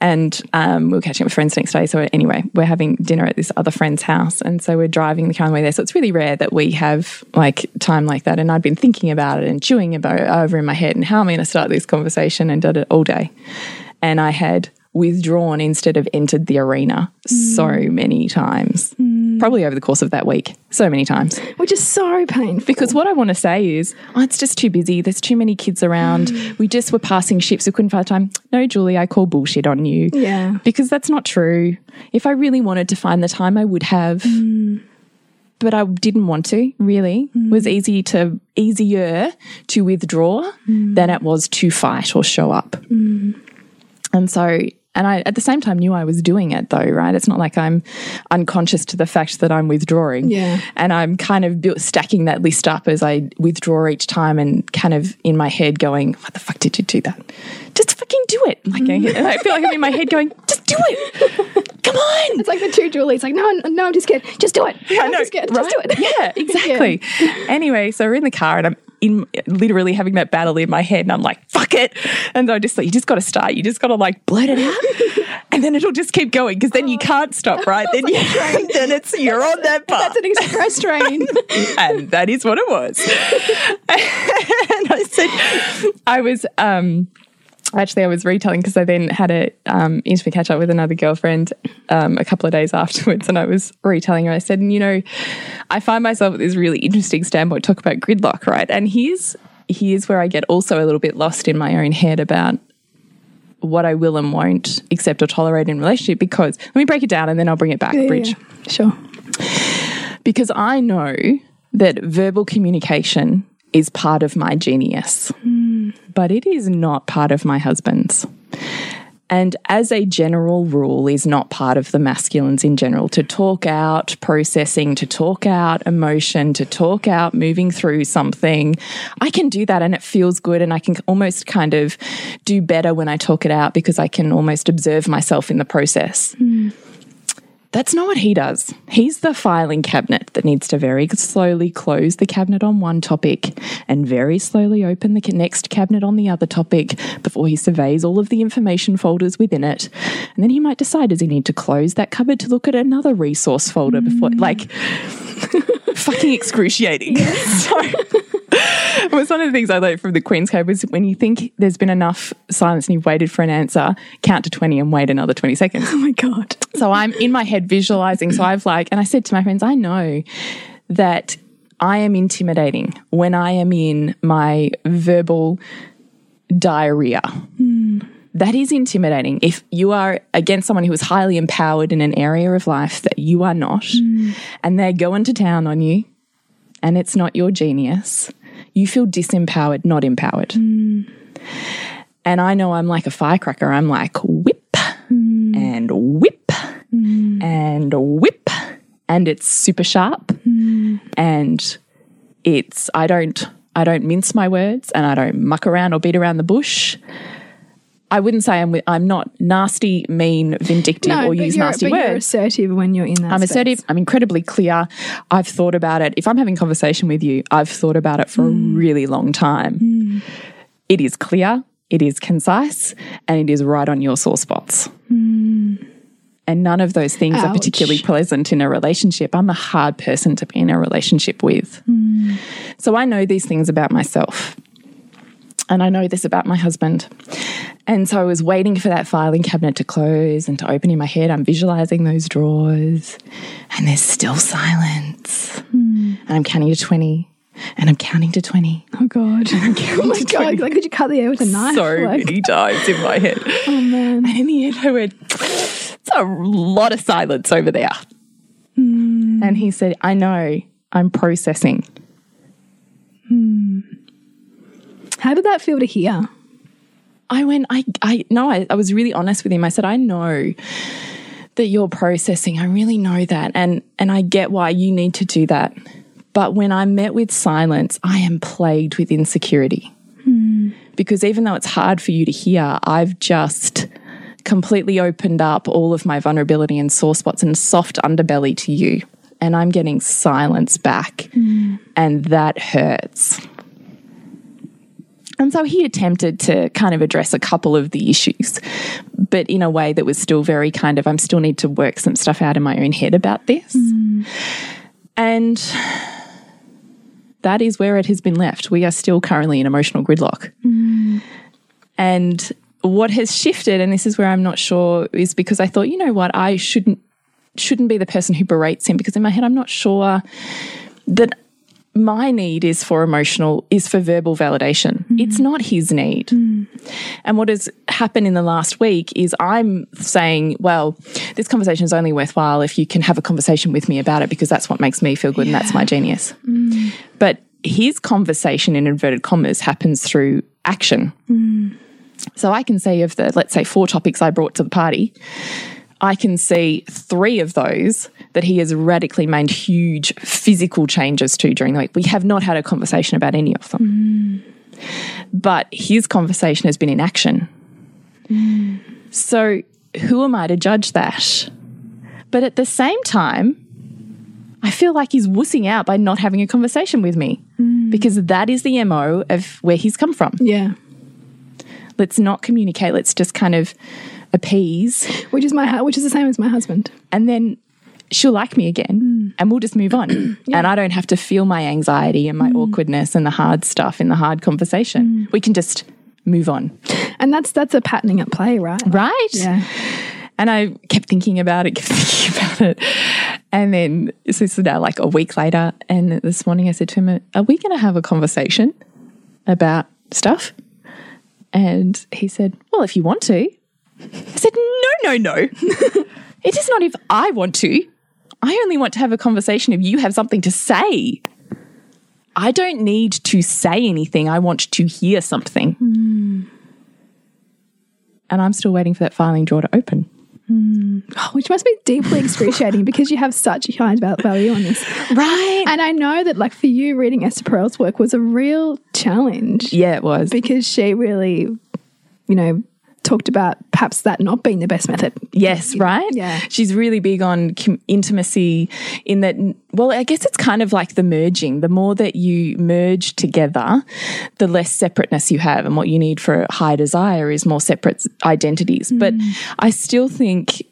And um, we were catching up with friends next day. So anyway, we're having dinner at this other friend's house, and so we're driving the car on the way there. So it's really rare that we have like time like that. And I'd been thinking about it and chewing about it over in my head, and how am I going to start this conversation? And did it all day. And I had withdrawn instead of entered the arena so mm. many times, mm. probably over the course of that week, so many times. Which is so painful. Because what I want to say is, oh, it's just too busy. There's too many kids around. Mm. We just were passing ships. We couldn't find time. No, Julie, I call bullshit on you. Yeah. Because that's not true. If I really wanted to find the time, I would have. But I didn't want to, really. It was easy to easier to withdraw than it was to fight or show up. And so, and I at the same time knew I was doing it though, right? It's not like I'm unconscious to the fact that I'm withdrawing. Yeah. And I'm kind of built, stacking that list up as I withdraw each time and kind of in my head going, what the fuck did you do that? Just fucking do it. Like, I, mm-hmm. I feel like I'm in my head going, just do it. Come on. It's like the two Julies. Like, no, no, I'm just scared. Just do it. No, I'm know, just right? Just do it. Yeah, exactly. Anyway, so we're in the car and I'm in literally having that battle in my head and I'm like, fuck it. And I just like, you just got to start. You just got to like blurt it out and then it'll just keep going because then you can't stop, right? Then, you, then it's, you're on that path. That's an express train. and that is what it was. and I said, I was, um, Actually, I was retelling because I then had a um, intimate catch up with another girlfriend um, a couple of days afterwards, and I was retelling her. I said, and, "You know, I find myself at this really interesting standpoint talk about gridlock, right? And here's here's where I get also a little bit lost in my own head about what I will and won't accept or tolerate in relationship. Because let me break it down, and then I'll bring it back, Bridge Yeah, Sure. because I know that verbal communication is part of my genius, but it is not part of my husband's. And as a general rule, is not part of the masculines in general to talk out processing, to talk out emotion, to talk out moving through something. I can do that and it feels good. And I can almost kind of do better when I talk it out because I can almost observe myself in the process. Hmm. That's not what he does. He's the filing cabinet that needs to very slowly close the cabinet on one topic and very slowly open the next cabinet on the other topic before he surveys all of the information folders within it. And then he might decide does he need to close that cupboard to look at another resource folder before, mm. like, fucking excruciating. So, it was one of the things I learned from the Queen's Code was when you think there's been enough silence and you've waited for an answer, count to 20 and wait another 20 seconds. Oh my God. So I'm in my head visualizing. So I've like, and I said to my friends, I know that I am intimidating when I am in my verbal diarrhea. Hmm. That is intimidating. If you are against someone who is highly empowered in an area of life that you are not, hmm. and they're going to town on you, and it's not your genius, you feel disempowered, not empowered. And I know I'm like a firecracker. I'm like whip and whip and whip, and it's super sharp. And it's I don't I don't mince my words, and I don't muck around or beat around the bush. I wouldn't say I'm I'm not nasty, mean, vindictive, or but use nasty but you're assertive when you're in that. I'm space. assertive. I'm incredibly clear. I've thought about it. If I'm having conversation with you, I've thought about it for a mm. really long time. Mm. It is clear, it is concise, and it is right on your sore spots. Mm. And none of those things are particularly pleasant in a relationship. I'm a hard person to be in a relationship with. So I know these things about myself. And I know this about my husband. And so I was waiting for that filing cabinet to close and to open in my head. I'm visualizing those drawers, and there's still silence. Hmm. And I'm counting to 20, and I'm counting to 20. Oh God. oh my God. Like, could you cut the air with a knife? So like, many times in my head. oh man. And in the end, I went, it's a lot of silence over there. Hmm. And he said, I know, I'm processing. Hmm. How did that feel to hear? I went, I, I, no, I, I was really honest with him. I said, I know that you're processing. I really know that. And, and I get why you need to do that. But when I'm met with silence, I am plagued with insecurity. Hmm. Because even though it's hard for you to hear, I've just completely opened up all of my vulnerability and sore spots and soft underbelly to you. And I'm getting silence back. Hmm. And that hurts. And so he attempted to kind of address a couple of the issues, but in a way that was still very kind of, I still need to work some stuff out in my own head about this. And that is where it has been left. We are still currently in emotional gridlock. And what has shifted, and this is where I'm not sure, is because I thought, you know what, I shouldn't shouldn't be the person who berates him because in my head I'm not sure that my need is for emotional is for verbal validation. Mm-hmm. It's not his need. Mm. And what has happened in the last week is I'm saying, well, this conversation is only worthwhile if you can have a conversation with me about it because that's what makes me feel good and that's my genius. Mm. But his conversation in inverted commas happens through action. Mm. So I can say of the, let's say, four topics I brought to the party, I can see three of those that he has radically made huge physical changes to during the week. We have not had a conversation about any of them. But his conversation has been in action. So who am I to judge that? But at the same time, I feel like he's wussing out by not having a conversation with me because that is the MO of where he's come from. Yeah. Let's not communicate. Let's just kind of appease Which is my which is the same as my husband. and then she'll like me again mm. and we'll just move on. And I don't have to feel my anxiety and my mm. awkwardness and the hard stuff in the hard conversation. Mm. We can just move on. And that's that's a patterning at play, right? Right? Yeah. And I kept thinking about it, kept thinking about it. And then so this is now like a week later. And this morning I said to him, Are we going to have a conversation about stuff? And he said, Well, if you want to. I said, No, no, no. it is not if I want to. I only want to have a conversation if you have something to say. I don't need to say anything. I want to hear something. And I'm still waiting for that filing drawer to open. Oh, which must be deeply excruciating because you have such a high value on this. Right. And I know that, like, for you, reading Esther Perel's work was a real challenge Yeah, it was. because she really, you know, talked about perhaps that not being the best method. Yes, right? Yeah. She's really big on intimacy in that, well, I guess it's kind of like the merging. The more that you merge together, the less separateness you have. And what you need for high desire is more separate identities. But mm. I still think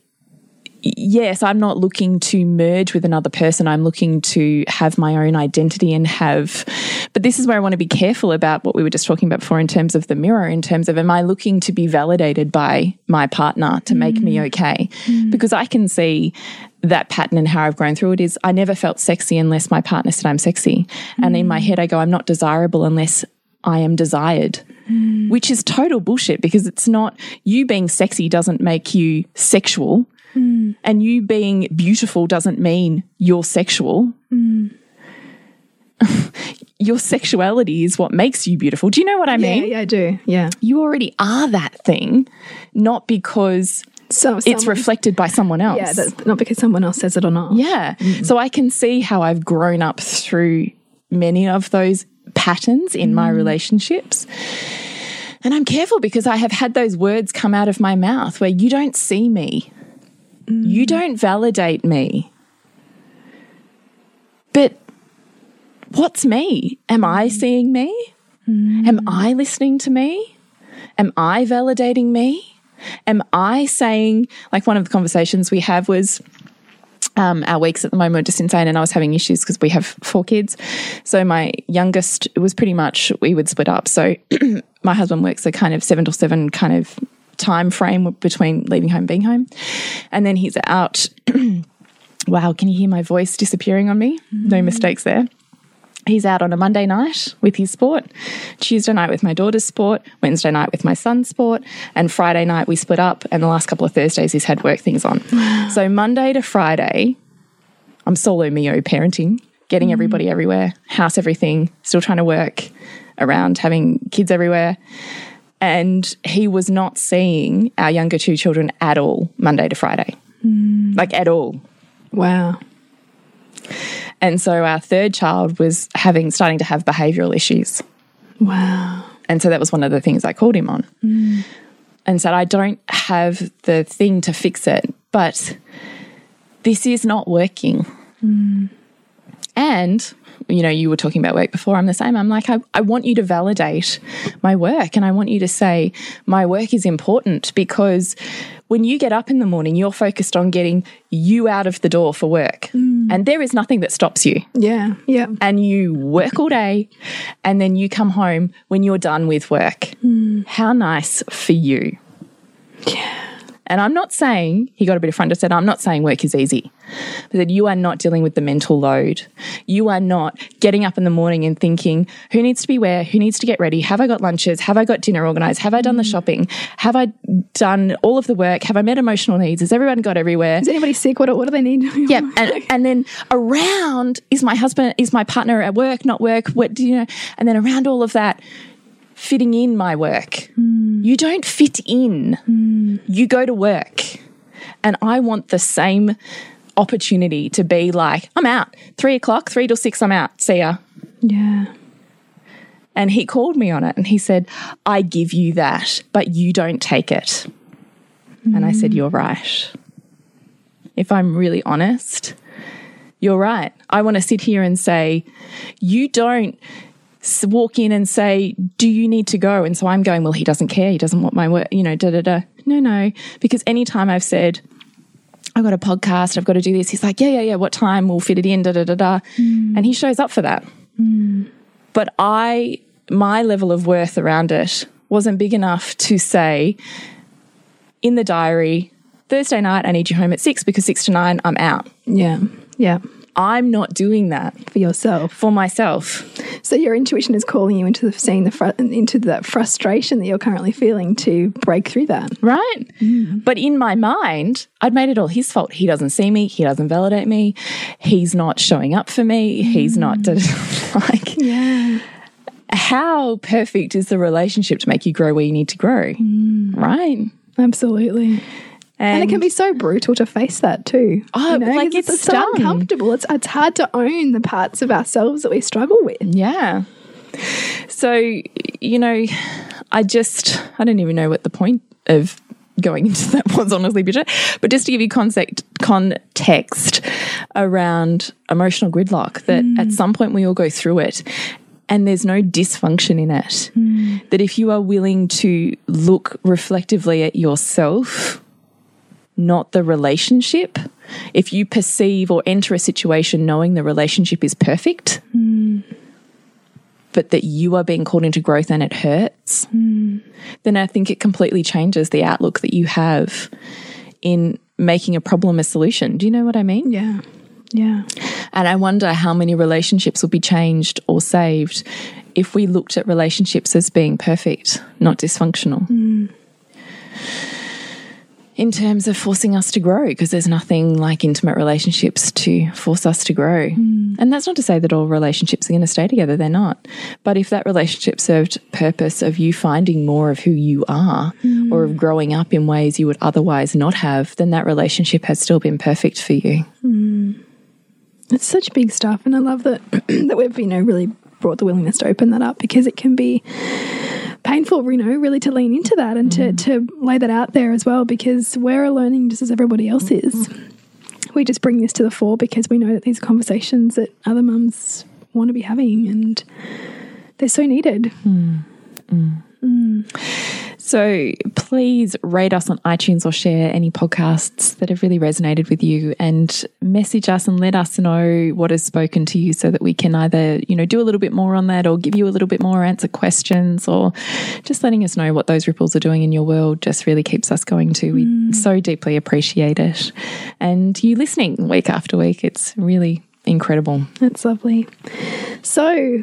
yes, I'm not looking to merge with another person. I'm looking to have my own identity and have. But this is where I want to be careful about what we were just talking about before in terms of the mirror, in terms of am I looking to be validated by my partner to make me mm. okay? Mm. Because I can see that pattern and how I've grown through it is I never felt sexy unless my partner said I'm sexy. And in my mm. head, I go, I'm not desirable unless I am desired which is total bullshit because it's not you being sexy doesn't make you sexual Mm. and you being beautiful doesn't mean you're sexual. Mm. your sexuality is what makes you beautiful. Do you know what I mean? yeah, I do. Yeah. You already are that thing, not because So it's reflected by someone else. Yeah, that's not because someone else says it or not. Yeah. So I can see how I've grown up through many of those patterns in my mm. relationships. And I'm careful because I have had those words come out of my mouth where you don't see me, you mm. don't validate me. But what's me? Am I mm. seeing me? Mm. Am I listening to me? Am I validating me? Am I saying, like one of the conversations we have was, um, our weeks at the moment are just insane, and I was having issues because we have four kids. So my youngest it was pretty much we would split up. So my husband works a kind of seven to seven kind of time frame between leaving home and being home, and then he's out. wow, can you hear my voice disappearing on me? No mm. mistakes there. He's out on a Monday night with his sport, Tuesday night with my daughter's sport, Wednesday night with my son's sport, and Friday night we split up. And the last couple of Thursdays he's had work things on. so Monday to Friday, I'm solo Mio parenting, getting mm. everybody everywhere, house everything, still trying to work around having kids everywhere. And he was not seeing our younger two children at all Monday to Friday, hmm. like at all. Wow. And so our third child was having starting to have behavioral issues. Wow. And so that was one of the things I called him on. Hmm. And said, I don't have the thing to fix it, but this is not working. Hmm. And you know, you were talking about work before. I'm the same. I'm like, I, I want you to validate my work and I want you to say my work is important because when you get up in the morning, you're focused on getting you out of the door for work. Mm. And there is nothing that stops you. Yeah. Yeah. And you work all day and then you come home when you're done with work. Mm. How nice for you. And I'm not saying, he got a bit of front and said, I'm not saying work is easy. But that you are not dealing with the mental load. You are not getting up in the morning and thinking, who needs to be where? Who needs to get ready? Have I got lunches? Have I got dinner organized? Have I done the mm. shopping? Have I done all of the work? Have I met emotional needs? Has everyone got everywhere? Is anybody sick? What, what do they need? Yeah, and, and then around is my husband, is my partner at work, not work? What do you know? And then around all of that, fitting in my work. Hmm. You don't fit in. Hmm. You go to work, and I want the same opportunity to be like, I'm out. Three o'clock, three till six, I'm out. See ya. Yeah. And he called me on it and he said, I give you that, but you don't take it. And I said, hmm. You're right. If I'm really honest, you're right. I want to sit here and say, You don't walk in and say, Do you need to go? And so I'm going, Well, he doesn't care. He doesn't want my work, you know, da da da. No, no. Because anytime I've said, I've got a podcast, I've got to do this, he's like, Yeah, yeah, yeah, what time? We'll fit it in, da da da da. Mm. And he shows up for that mm. but I, my level of worth around it wasn't big enough to say in the diary, Thursday night, I need you home at six because six to nine, I'm out. Yeah. Yeah. I'm not doing that For yourself. for myself. So your intuition is calling you into the seeing the into that frustration that you're currently feeling to break through that. Right. Mm. But in my mind, I'd made it all his fault. He doesn't see me. He doesn't validate me. He's not showing up for me. He's not mm. like, Yeah. how perfect is the relationship to make you grow where you need to grow? Mm. Right. Absolutely. And, it can be so brutal to face that too. Oh, like 'cause it's so uncomfortable. It's it's hard to own the parts of ourselves that we struggle with. Yeah. So, you know, I just, I don't even know what the point of going into that was, honestly, Bridget. But just to give you context, context around emotional gridlock, that mm. at some point we all go through it. And there's no dysfunction in it. Mm. That if you are willing to look reflectively at yourself, not the relationship, if you perceive or enter a situation knowing the relationship is perfect, but that you are being called into growth and it hurts, then I think it completely changes the outlook that you have in making a problem a solution. Do you know what I mean? Yeah. Yeah. And I wonder how many relationships will be changed or saved if we looked at relationships as being perfect, not dysfunctional. Mm. In terms of forcing us to grow, because there's nothing like intimate relationships to force us to grow. Mm. And that's not to say that all relationships are going to stay together, they're not. But if that relationship served purpose of you finding more of who you are mm. or of growing up in ways you would otherwise not have, then that relationship has still been perfect for you. Mm. It's such big stuff, and I love that that we've you know really brought the willingness to open that up because it can be painful, you know, really to lean into that and to mm. to lay that out there as well because we're learning just as everybody else is. Mm-hmm. We just bring this to the fore because we know that these are conversations that other mums want to be having and they're so needed. Mm. Mm. So please rate us on iTunes or share any podcasts that have really resonated with you and message us and let us know what has spoken to you so that we can either, you know, do a little bit more on that or give you a little bit more, answer questions or just letting us know what those ripples are doing in your world just really keeps us going too. We mm. so deeply appreciate it. And you listening week after week, it's really incredible. That's lovely. So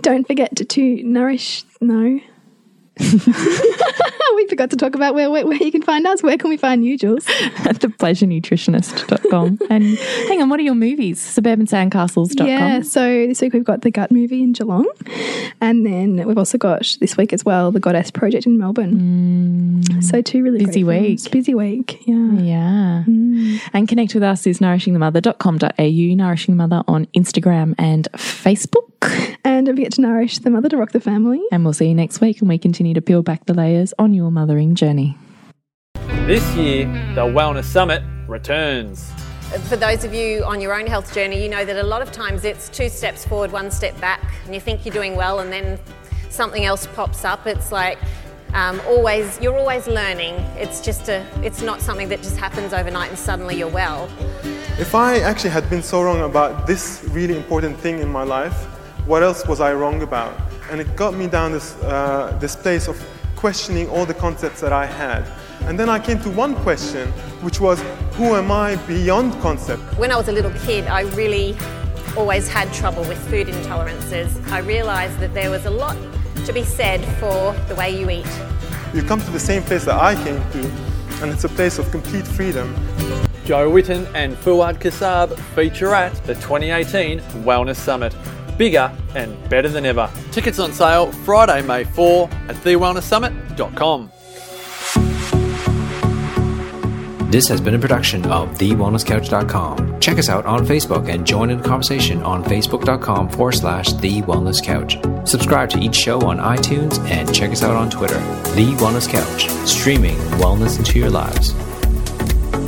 don't forget to, to nourish no. we forgot to talk about where, where where you can find us. Where can we find you, Jules? at thepleasurenutritionist.com. and hang on, what are your movies? Suburbansandcastles.com. Yeah, so this week we've got the Gut movie in Geelong, and then we've also got this week as well the Goddess Project in Melbourne. so two really Mm. Busy great films. Busy week, yeah. Yeah. And connect with us is nourishingthemother.com.au, Nourishing Mother on Instagram and Facebook. And don't forget to nourish the mother to rock the family. And we'll see you next week and we continue to peel back the layers on your mothering journey. This year, the Wellness Summit returns. for those of you on your own health journey, you know that a lot of times it's two steps forward, one step back, and you think you're doing well, and then something else pops up. It's like um, always, you're always learning. It's just a, it's not something that just happens overnight and suddenly you're well. If I actually had been so wrong about this really important thing in my life, what else was I wrong about? And it got me down this, uh, this place of questioning all the concepts that I had. And then I came to one question, which was, who am I beyond concept? When I was a little kid, I really always had trouble with food intolerances. I realised that there was a lot to be said for the way you eat. You come to the same place that I came to, and it's a place of complete freedom. Jo Whitton and Fuad Kassab feature at the 2018 Wellness Summit. Bigger and better than ever. Tickets on sale Friday, May 4 at thewellnesssummit.com. This has been a production of TheWellnessCouch.com. Check us out on Facebook and join in the conversation on Facebook.com forward slash The Wellness Couch. Subscribe to each show on iTunes and check us out on Twitter. The Wellness Couch, streaming wellness into your lives.